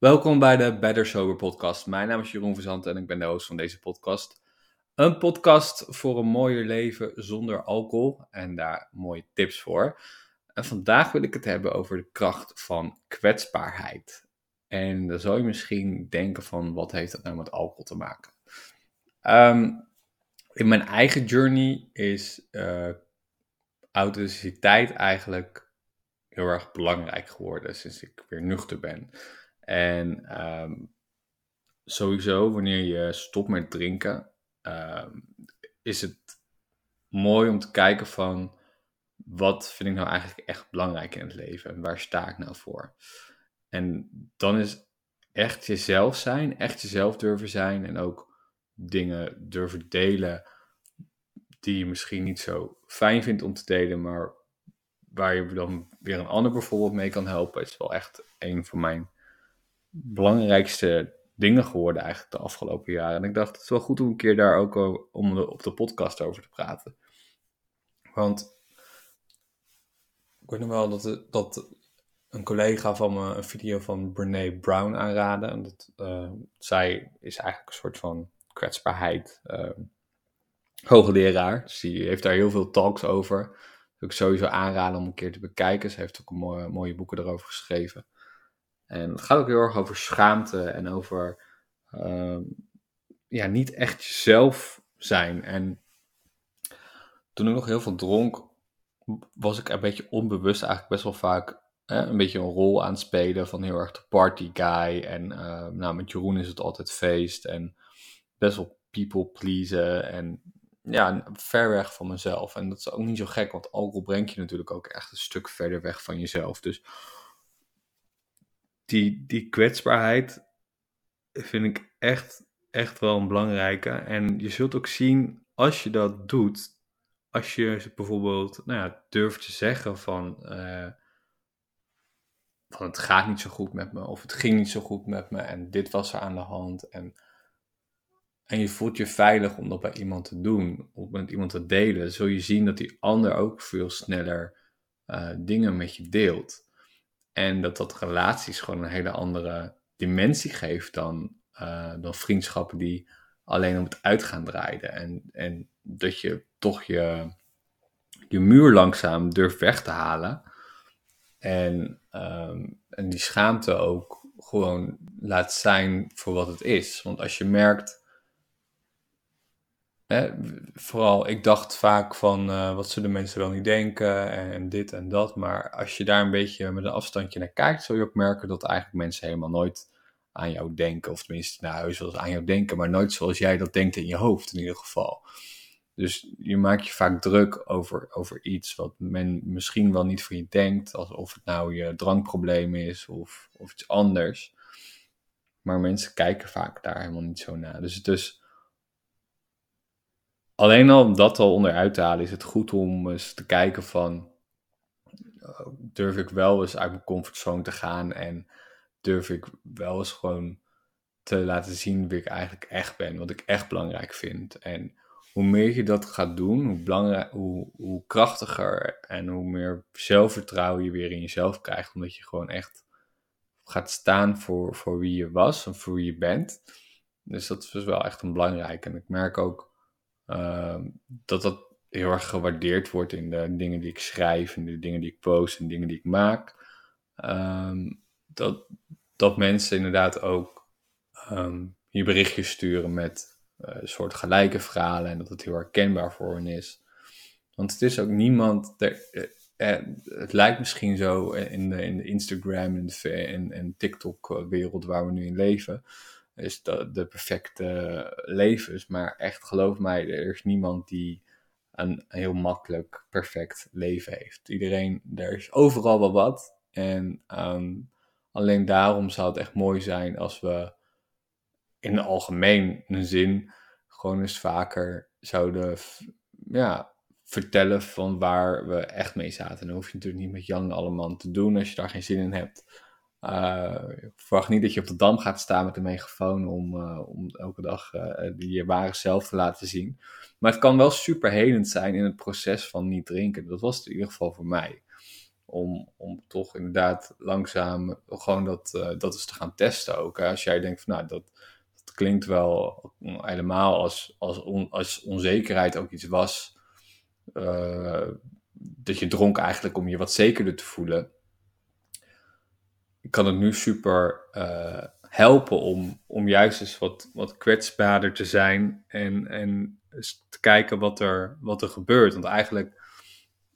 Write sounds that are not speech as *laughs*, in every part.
Welkom bij de Better Sober podcast. Mijn naam is Jeroen Verzant en ik ben de host van deze podcast. Een podcast voor een mooier leven zonder alcohol en daar mooie tips voor. En vandaag wil ik het hebben over de kracht van kwetsbaarheid. En dan zou je misschien denken van, wat heeft dat nou met alcohol te maken? Ehm, in mijn eigen journey is uh, authenticiteit eigenlijk heel erg belangrijk geworden sinds ik weer nuchter ben. En ehm, sowieso, wanneer je stopt met drinken, ehm, is het mooi om te kijken van wat vind ik nou eigenlijk echt belangrijk in het leven en waar sta ik nou voor? En dan is echt jezelf zijn, echt jezelf durven zijn en ook dingen durven delen die je misschien niet zo fijn vindt om te delen, maar waar je dan weer een ander bijvoorbeeld mee kan helpen, is wel echt een van mijn belangrijkste dingen geworden eigenlijk de afgelopen jaren. En ik dacht, het is wel goed om een keer daar ook om op de podcast over te praten. Want ik weet nog wel dat, dat een collega van me een video van Brene Brown aanraadde. En dat, uh, zij is eigenlijk een soort van kwetsbaarheid uh, hoogleraar. Dus die heeft daar heel veel talks over. Dat ik sowieso aanraden om een keer te bekijken. Ze heeft ook mooie, mooie boeken erover geschreven. En het gaat ook heel erg over schaamte en over uh, ja, niet echt jezelf zijn. En toen ik nog heel veel dronk, was ik een beetje onbewust eigenlijk best wel vaak hè, een beetje een rol aan het spelen van heel erg de party guy. En uh, nou, met Jeroen is het altijd feest en best wel people pleasen en ja, ver weg van mezelf. En dat is ook niet zo gek, want alcohol brengt je natuurlijk ook echt een stuk verder weg van jezelf. Dus die, die kwetsbaarheid vind ik echt, echt wel een belangrijke. En je zult ook zien, als je dat doet, als je bijvoorbeeld nou ja, durft te zeggen van, uh, van het gaat niet zo goed met me, of het ging niet zo goed met me, en dit was er aan de hand. En, en je voelt je veilig om dat bij iemand te doen, of met iemand te delen, zul je zien dat die ander ook veel sneller uh, dingen met je deelt. En dat dat relaties gewoon een hele andere dimensie geeft dan, uh, dan vriendschappen die alleen om het uitgaan draaiden. En, en dat je toch je, je muur langzaam durft weg te halen. En, um, en die schaamte ook gewoon laat zijn voor wat het is. Want als je merkt vooral, ik dacht vaak van uh, wat zullen mensen wel niet denken en, dit en dat. Maar als je daar een beetje met een afstandje naar kijkt, zul je ook merken dat eigenlijk mensen helemaal nooit aan jou denken. Of tenminste, nou, heus wel aan jou denken, maar nooit zoals jij dat denkt in je hoofd in ieder geval. Dus je maakt je vaak druk over, over iets wat men misschien wel niet voor je denkt. Alsof het nou je drankprobleem is of, of iets anders. Maar mensen kijken vaak daar helemaal niet zo naar. Dus, dus alleen al om dat al onderuit te halen, is het goed om eens te kijken van, uh, durf ik wel eens uit mijn comfortzone te gaan en durf ik wel eens gewoon te laten zien wie ik eigenlijk echt ben, wat ik echt belangrijk vind. En hoe meer je dat gaat doen, hoe, hoe, hoe krachtiger en hoe meer zelfvertrouwen je weer in jezelf krijgt, omdat je gewoon echt gaat staan voor, voor wie je was en voor wie je bent. Dus dat is wel echt een belangrijk. En ik merk ook dat dat heel erg gewaardeerd wordt in de dingen die ik schrijf, en de dingen die ik post en dingen die ik maak. Ehm, dat, dat mensen inderdaad ook um, je berichtjes sturen met uh, een soort gelijke verhalen en dat het heel herkenbaar voor hen is. Want het is ook niemand. Er, eh, eh, het lijkt misschien zo in de, in de Instagram en, de, en TikTok-wereld waar we nu in leven is de, de perfecte levens. Maar echt, geloof mij, er is niemand die een heel makkelijk, perfect leven heeft. Iedereen, er is overal wel wat. En um, alleen daarom zou het echt mooi zijn als we in algemeen zin gewoon eens vaker zouden ja, vertellen van waar we echt mee zaten. En dan hoef je natuurlijk niet met Jan allemaal te doen als je daar geen zin in hebt. Uh, verwacht niet dat je op de dam gaat staan met een megafoon om, uh, om elke dag uh, je ware zelf te laten zien. Maar het kan wel super helend zijn in het proces van niet drinken. Dat was het in ieder geval voor mij. Om, om toch inderdaad langzaam gewoon dat, dat eens te gaan testen ook. Als jij denkt van nou, dat, dat klinkt wel helemaal als, als, on, als onzekerheid ook iets was. Dat je dronk eigenlijk om je wat zekerder te voelen. Kan het nu super uh, helpen om, om juist eens wat, wat kwetsbaarder te zijn en, en te kijken wat er, wat er gebeurt. Want eigenlijk,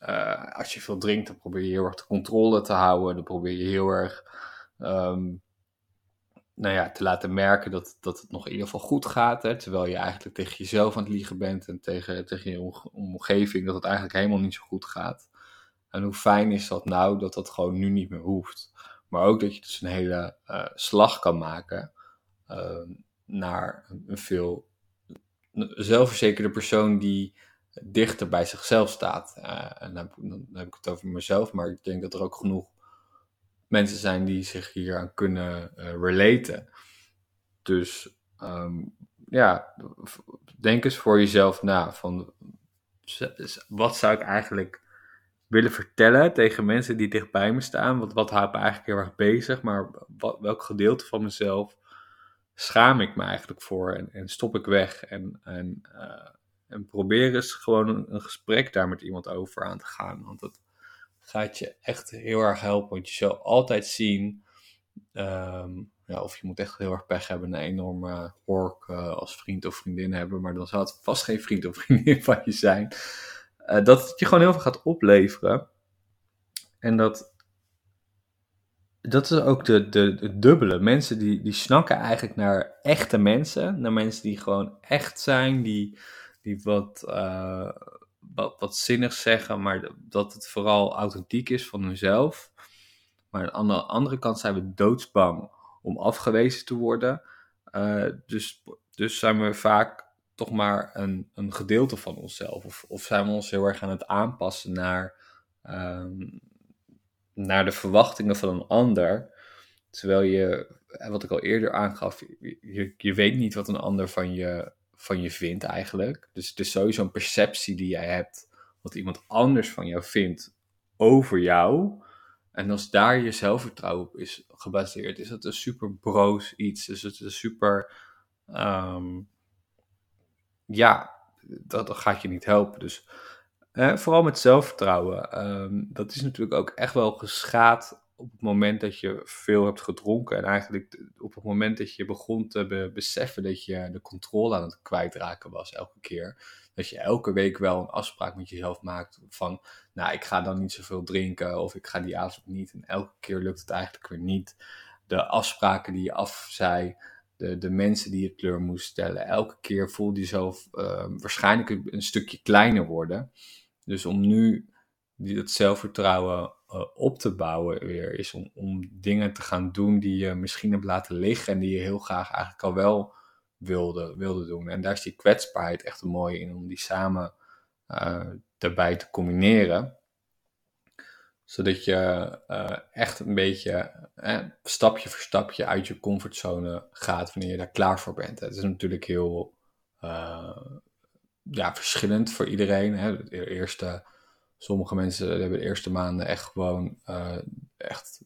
uh, als je veel drinkt, dan probeer je heel erg de controle te houden. Dan probeer je heel erg um, nou ja, te laten merken dat, dat het nog in ieder geval goed gaat. Hè, terwijl je eigenlijk tegen jezelf aan het liegen bent en tegen, tegen je omgeving dat het eigenlijk helemaal niet zo goed gaat. En hoe fijn is dat nou dat dat gewoon nu niet meer hoeft. Maar ook dat je dus een hele uh, slag kan maken uh, naar een veel zelfverzekerde persoon die dichter bij zichzelf staat. Uh, en dan, dan, heb ik het over mezelf, maar ik denk dat er ook genoeg mensen zijn die zich hier aan kunnen uh, relaten. Dus um, ja, denk eens voor jezelf na van wat zou ik eigenlijk willen vertellen tegen mensen die dichtbij me staan? Wat, wat houdt me eigenlijk heel erg bezig? Maar wat, welk gedeelte van mezelf schaam ik me eigenlijk voor en, en stop ik weg? En, en, uh, en probeer eens gewoon een, gesprek daar met iemand over aan te gaan. Want dat gaat je echt heel erg helpen. Want je zal altijd zien, um, ja, of je moet echt heel erg pech hebben, een enorme hork uh, als vriend of vriendin hebben. Maar dan zal het vast geen vriend of *laughs* vriendin van je zijn. Uh, dat het je gewoon heel veel gaat opleveren. En dat, dat is ook de, de, de dubbele. Mensen die, die snakken eigenlijk naar echte mensen. Naar mensen die gewoon echt zijn. Die, die wat, uh, wat, zinnig zeggen. Maar dat het vooral authentiek is van hunzelf. Maar aan de andere kant zijn we doodsbang om afgewezen te worden. Uh, dus, dus zijn we vaak toch maar een, een gedeelte van onszelf? Of, of zijn we ons heel erg aan het aanpassen naar, um, naar de verwachtingen van een ander? Terwijl je, wat ik al eerder aangaf, je, je weet niet wat een ander van je, van je vindt eigenlijk. Dus het is sowieso een perceptie die jij hebt, wat iemand anders van jou vindt over jou. En als daar je zelfvertrouwen op is gebaseerd, is dat een super broos iets. Dus het is super. Um, ja, dat, gaat je niet helpen. Dus vooral met zelfvertrouwen. Um, dat is natuurlijk ook echt wel geschaad op het moment dat je veel hebt gedronken. En eigenlijk op het moment dat je begon te be beseffen dat je de controle aan het kwijtraken was elke keer. Dat je elke week wel een afspraak met jezelf maakt van, nou, ik ga dan niet zoveel drinken of ik ga die avond niet. En elke keer lukt het eigenlijk weer niet. De afspraken die je afzei, de, de mensen die je kleur moest stellen. Elke keer voelde je jezelf uh, waarschijnlijk een, stukje kleiner worden. Dus om nu dat zelfvertrouwen uh, op te bouwen weer, is om, om dingen te gaan doen die je misschien hebt laten liggen en die je heel graag eigenlijk al wel wilde, wilde doen. En daar is die kwetsbaarheid echt een mooie in, om die samen uh, daarbij te combineren zodat je uh, echt een beetje eh, stapje voor stapje uit je comfortzone gaat wanneer je daar klaar voor bent. Het is natuurlijk heel uh, ja, verschillend voor iedereen. Hè. De eerste, sommige mensen hebben de eerste maanden echt gewoon echt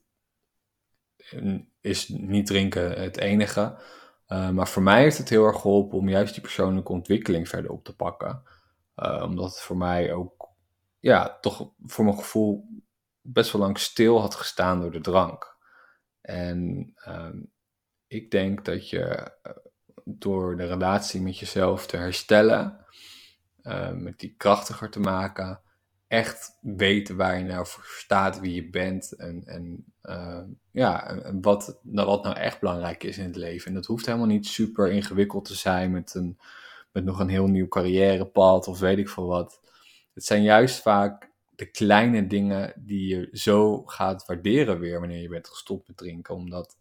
is niet drinken het enige. maar voor mij heeft het heel erg geholpen om juist die persoonlijke ontwikkeling verder op te pakken. omdat het voor mij ook, ja, toch voor mijn gevoel best wel lang stil had gestaan door de drank. En um, ik denk dat je eh, door de relatie met jezelf te herstellen, uh, met die krachtiger te maken, echt weten waar je nou voor staat, wie je bent en, en uh, ja, wat, nou, wat nou echt belangrijk is in het leven. En dat hoeft helemaal niet super ingewikkeld te zijn met, een, met nog een heel nieuw carrièrepad of weet ik veel wat. Het zijn juist vaak de kleine dingen die je zo gaat waarderen weer wanneer je bent gestopt met drinken. Omdat,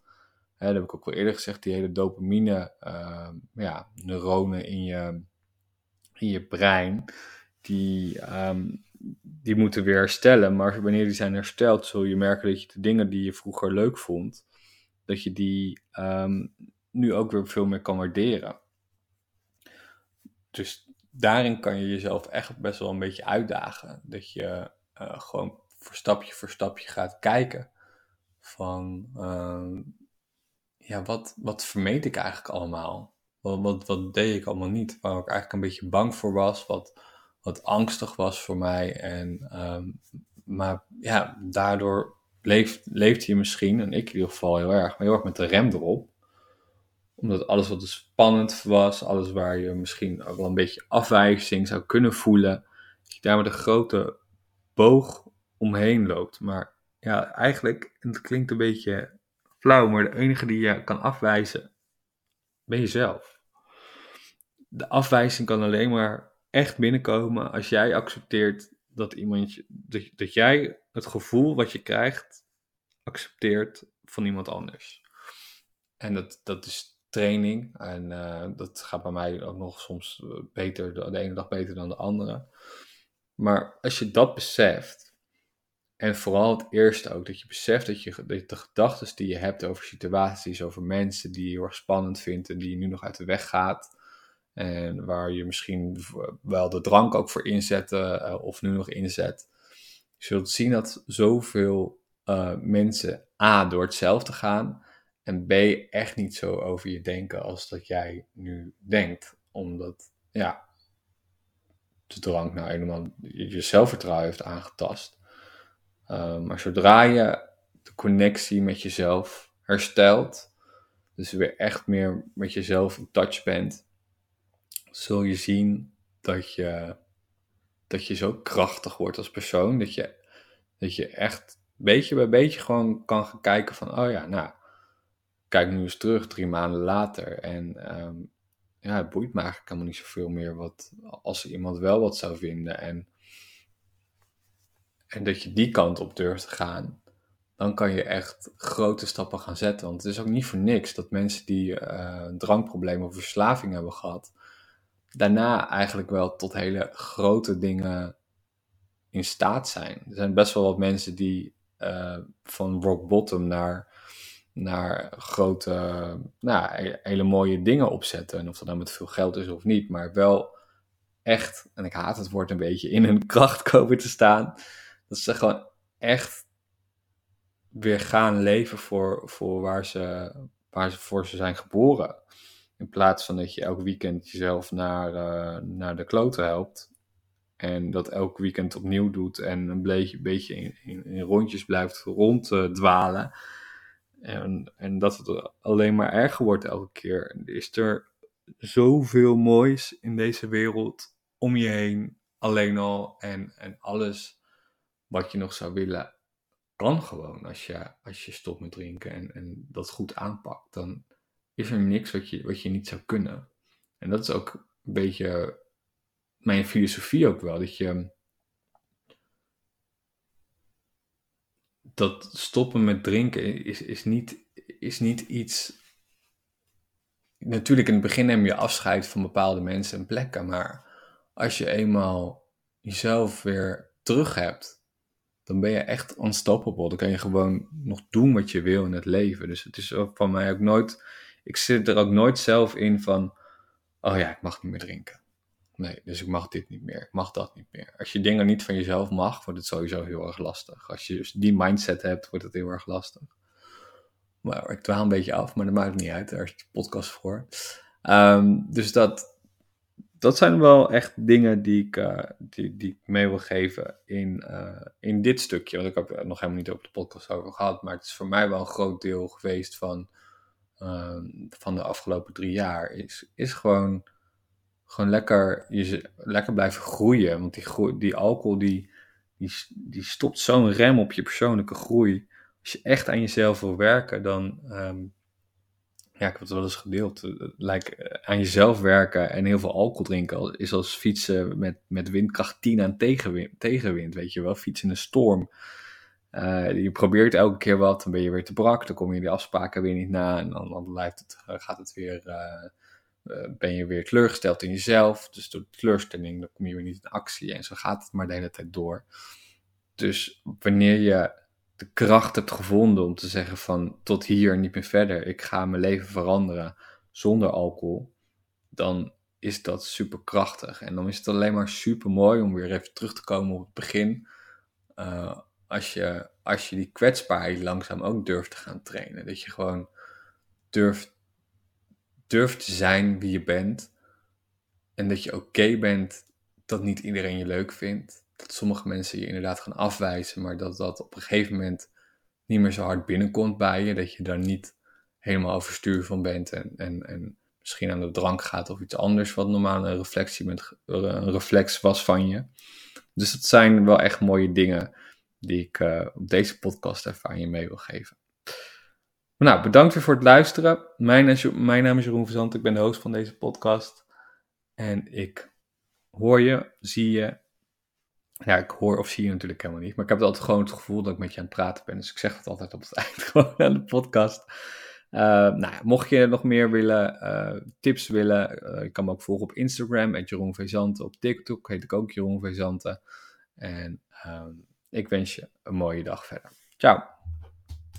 hè, dat heb ik ook wel eerder gezegd, die hele dopamine uh, ja, neuronen in je, in je brein, die, um, die moeten weer herstellen. Maar wanneer die zijn hersteld, zul je merken dat je de dingen die je vroeger leuk vond, dat je die um, nu ook weer veel meer kan waarderen. Dus daarin kan je jezelf echt best wel een beetje uitdagen. Dat je uh, gewoon voor stapje voor stapje gaat kijken van, ehm, ja, wat, wat vermeed ik eigenlijk allemaal? Wat, wat, deed ik allemaal niet? Waar ik eigenlijk een beetje bang voor was, wat, wat angstig was voor mij. En, ehm, maar ja, daardoor leeft, leeft misschien, en ik in ieder geval heel erg, maar heel erg met de rem erop. Omdat alles wat dus spannend was, alles waar je misschien ook wel een beetje afwijzing zou kunnen voelen, dat je daar met een grote boog omheen loopt. Maar ja, eigenlijk, het klinkt een beetje flauw, maar de enige die je kan afwijzen, ben jezelf. De afwijzing kan alleen maar echt binnenkomen als jij accepteert dat iemand, dat, dat jij het gevoel wat je krijgt, accepteert van iemand anders. En dat, dat is training. En uh, dat gaat bij mij ook nog soms beter, de, ene dag beter dan de andere. Maar als je dat beseft, en vooral het eerste ook, dat je beseft dat je dat de gedachten die je hebt over situaties, over mensen die je heel erg spannend vindt en die je nu nog uit de weg gaat, en waar je misschien wel de drank ook voor inzet uh, of nu nog inzet. Je zult zien dat zoveel mensen A, door hetzelfde gaan en B, echt niet zo over je denken als dat jij nu denkt. Omdat, ja, de drank nou helemaal je zelfvertrouwen heeft aangetast. Uh, maar zodra je de connectie met jezelf herstelt, dus weer echt meer met jezelf in touch bent, zul je zien dat je, dat je zo krachtig wordt als persoon. Dat je, dat je echt beetje bij beetje gewoon kan gaan kijken van, oh ja, nou, kijk nu eens terug drie maanden later. En um, ja, het boeit me eigenlijk helemaal niet zoveel meer wat, als iemand wel wat zou vinden. En, en dat je die kant op durft te gaan, dan kan je echt grote stappen gaan zetten. Want het is ook niet voor niks dat mensen die uh, drankproblemen of verslaving hebben gehad, daarna eigenlijk wel tot hele grote dingen in staat zijn. Er zijn best wel wat mensen die uh, van rock bottom naar, naar grote, nou, hele mooie dingen opzetten. En of dat nou met veel geld is of niet, maar wel echt, en ik haat het woord een beetje, in hun *laughs* kracht komen te staan. Dat ze gewoon echt weer gaan leven voor, voor waar, ze, waar ze voor ze zijn geboren. In plaats van dat je elk weekend jezelf naar, uh, naar de kloten helpt. En dat elk weekend opnieuw doet en een beetje, in, in, in rondjes blijft ronddwalen. En, en dat het alleen maar erger wordt elke keer. Is er zoveel moois in deze wereld om je heen, alleen al. En, en alles wat je nog zou willen, kan gewoon als je, als je stopt met drinken en, en dat goed aanpakt. Dan is er niks wat je, wat je niet zou kunnen. En dat is ook een beetje mijn filosofie ook wel. Dat je. Dat stoppen met drinken is, is, niet, is niet iets. Natuurlijk, in het begin neem je afscheid van bepaalde mensen en plekken. Maar als je eenmaal jezelf weer terug hebt, dan ben je echt unstoppable. Dan kan je gewoon nog doen wat je wil in het leven. Dus het is van mij ook nooit ik zit er ook nooit zelf in van, oh ja, ik mag niet meer drinken. Nee, dus ik mag dit niet meer, ik mag dat niet meer. Als je dingen niet van jezelf mag, wordt het sowieso heel erg lastig. Als je dus die mindset hebt, wordt het heel erg lastig. Maar ik dwaal een beetje af, maar dat maakt niet uit. Daar is de podcast voor. Um, dus dat, dat zijn wel echt dingen die ik, uh, die, die ik mee wil geven in, uh, in dit stukje. Want ik heb er nog helemaal niet over de podcast over gehad. Maar het is voor mij wel een groot deel geweest van Ehm, van de afgelopen drie jaar is, is gewoon, gewoon lekker, je, lekker blijven groeien. Want die, die alcohol die, die, die stopt zo'n rem op je persoonlijke groei. Als je echt aan jezelf wil werken, dan. Um, ja, ik heb het wel eens gedeeld. Lijkt eh, aan jezelf werken en heel veel alcohol drinken is als fietsen met, met windkracht 10 aan tegenwind, tegenwind, weet je wel. Fietsen in een storm. Uh, je probeert elke keer wat, dan ben je weer te brak, dan kom je die afspraken weer niet na en dan, dan blijft het, gaat het weer, ben je weer teleurgesteld in jezelf. Dus door de teleurstelling dan kom je weer niet in actie en zo gaat het maar de hele tijd door. Dus wanneer je de kracht hebt gevonden om te zeggen van tot hier niet meer verder, ik ga mijn leven veranderen zonder alcohol, dan is dat super krachtig. En dan is het alleen maar super mooi om weer even terug te komen op het begin als je, als je die kwetsbaarheid langzaam ook durft te gaan trainen. Dat je gewoon durft, durft te zijn wie je bent. En dat je oké bent dat niet iedereen je leuk vindt. Dat sommige mensen je inderdaad gaan afwijzen, maar dat dat op een gegeven moment niet meer zo hard binnenkomt bij je. Dat je daar niet helemaal overstuur van bent en, en, en misschien aan de drank gaat of iets anders wat normaal een, reflectie met, een reflex was van je. Dus dat zijn wel echt mooie dingen die ik uh, op deze podcast even aan je mee wil geven. Nou, bedankt weer voor het luisteren. Mijn, mijn naam is Jeroen Verzant, ik ben de host van deze podcast. En ik hoor je, zie je. Ja, ik hoor of zie je natuurlijk helemaal niet. Maar ik heb altijd gewoon het gevoel dat ik met je aan het praten ben. Dus ik zeg het altijd op het *laughs* eind gewoon aan de podcast. Uh, nou, mocht je nog meer willen, uh, tips willen, uh, je kan me ook volgen op Instagram, Jeroen Vezante. Op TikTok heet ik ook Jeroen Vezante. En ehm, ik wens je een mooie dag verder. Ciao.